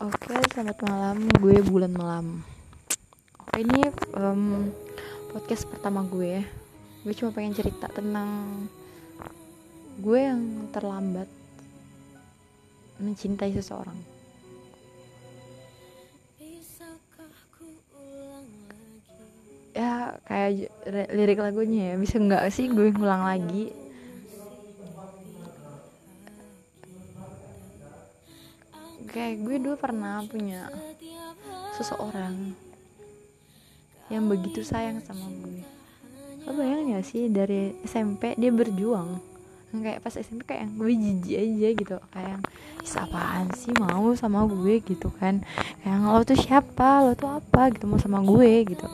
Oke, selamat malam. Gue bulan malam. Oke, ini um, podcast pertama gue. Gue cuma pengen cerita tentang gue yang terlambat mencintai seseorang. Ya, kayak lirik lagunya ya. Bisa nggak sih gue ngulang lagi? Kayak gue dulu pernah punya seseorang yang begitu sayang sama gue. Lo bayangin gak sih dari SMP dia berjuang. Kayak pas SMP kayak gue jijik aja gitu. Kayak apaan sih mau sama gue gitu kan. Kayak lo tuh siapa? Lo tuh apa? Gitu mau sama gue gitu.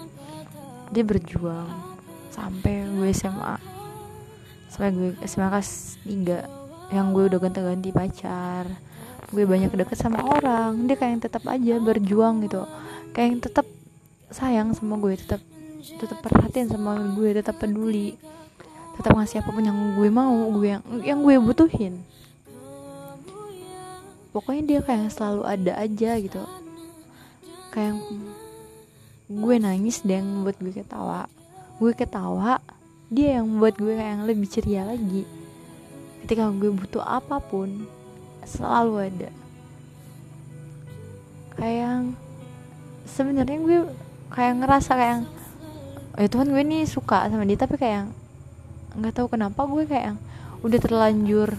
Dia berjuang sampai gue SMA sampai gue SMA kelas 3 yang gue udah ganti-ganti pacar gue banyak deket sama orang. Dia kayak yang tetap aja berjuang gitu. Kayak yang tetap sayang sama gue tetap tetap perhatian sama gue tetap peduli. Tetap ngasih apa pun yang gue mau gue yang yang gue butuhin. Pokoknya dia kayak selalu ada aja gitu. Kayak gue nangis dan yang buat gue ketawa. Gue ketawa dia yang buat gue kayak yang lebih ceria lagi. Ketika gue butuh apa pun selalu ada. Kayak sebenarnya gue kayak ngerasa kayak ya Tuhan gue nih suka sama dia tapi kayak nggak tahu kenapa gue kayak udah terlanjur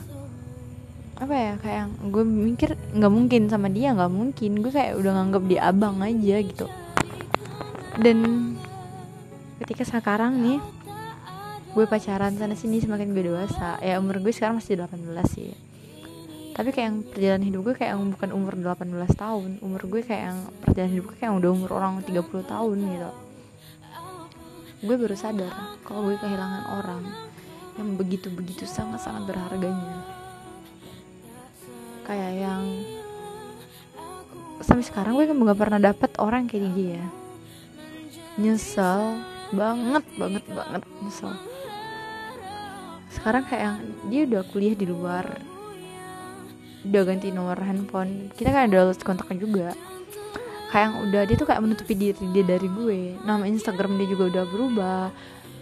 apa ya kayak gue mikir nggak mungkin sama dia nggak mungkin. Gue kayak udah nganggap dia abang aja gitu. Dan ketika sekarang nih gue pacaran sana sini semakin gue dewasa. Ya umur gue sekarang masih 18 sih tapi kayak yang perjalanan hidup gue kayak yang bukan umur 18 tahun. Umur gue kayak yang perjalanan hidup gue kayak yang udah umur orang 30 tahun gitu. Gue baru sadar kalau gue kehilangan orang yang begitu-begitu sangat-sangat berharganya. Kayak yang sampai sekarang gue kan gak pernah dapet orang kayak dia. Nyesel banget banget banget nyesel. Sekarang kayak yang dia udah kuliah di luar udah ganti nomor handphone. Kita kan ada lost kontaknya juga. Kayak yang udah dia tuh kayak menutupi diri dia dari gue. Nama Instagram dia juga udah berubah.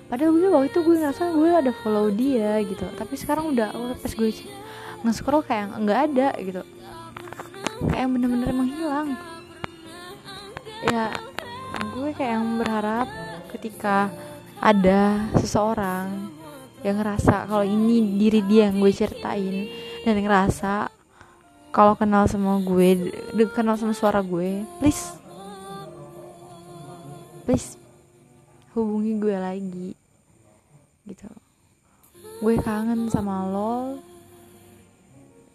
Padahal gue waktu itu gue ngerasa gue ada follow dia gitu. Tapi sekarang udah oh, pas gue nge-scroll kayak nggak ada gitu. Kayak yang bener-bener menghilang. Ya gue kayak yang berharap ketika ada seseorang yang ngerasa kalau ini diri dia yang gue ceritain dan ngerasa kalau kenal sama gue kenal sama suara gue please. Please hubungi gue lagi. Gitu. Gue kangen sama lo.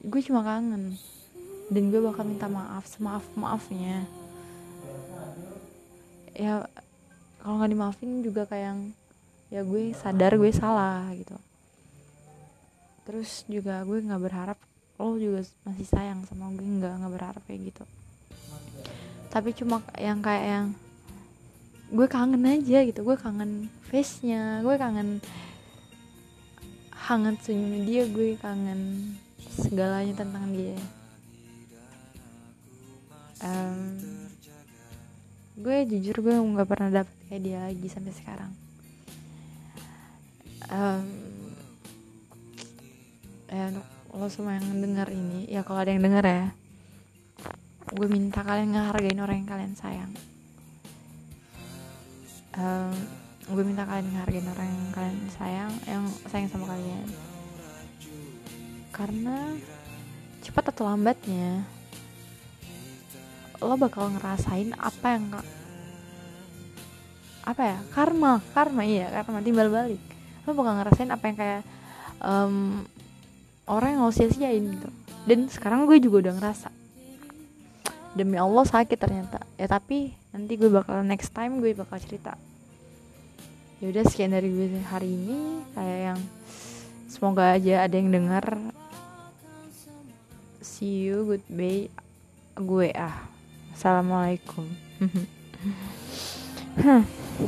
Gue cuma kangen. Dan gue bakal minta maaf semaaf maafnya. Ya kalau nggak dimaafin juga kayak yang ya gue sadar gue salah gitu. Terus juga gue nggak berharap lo juga masih sayang sama gue. Nggak nggak berharap kayak gitu. Tapi cuma yang kayak yang gue kangen aja gitu. Gue kangen face nya gue kangen hangat senyum dia gue kangen segalanya tentang dia. Um, gue jujur gue nggak pernah dapet kayak dia lagi sampai sekarang. Um, untuk lo semua yang dengar ini ya kalau ada yang dengar ya gue minta kalian ngehargain orang yang kalian sayang. Um, gue minta kalian ngehargain orang yang kalian sayang yang sayang sama kalian. Karena cepat atau lambatnya lo bakal ngerasain apa yang apa ya karma karma iya karma timbal balik. Lo bakal ngerasain apa yang kayak um, orang yang lo sia-siain gitu. Dan sekarang gue juga udah ngerasa demi Allah sakit ternyata. Ya tapi nanti gue bakal next time gue bakal cerita. Ya udah sekian dari gue hari ini. Kayak yang semoga aja ada yang dengar see you goodbye gue ah. Assalamualaikum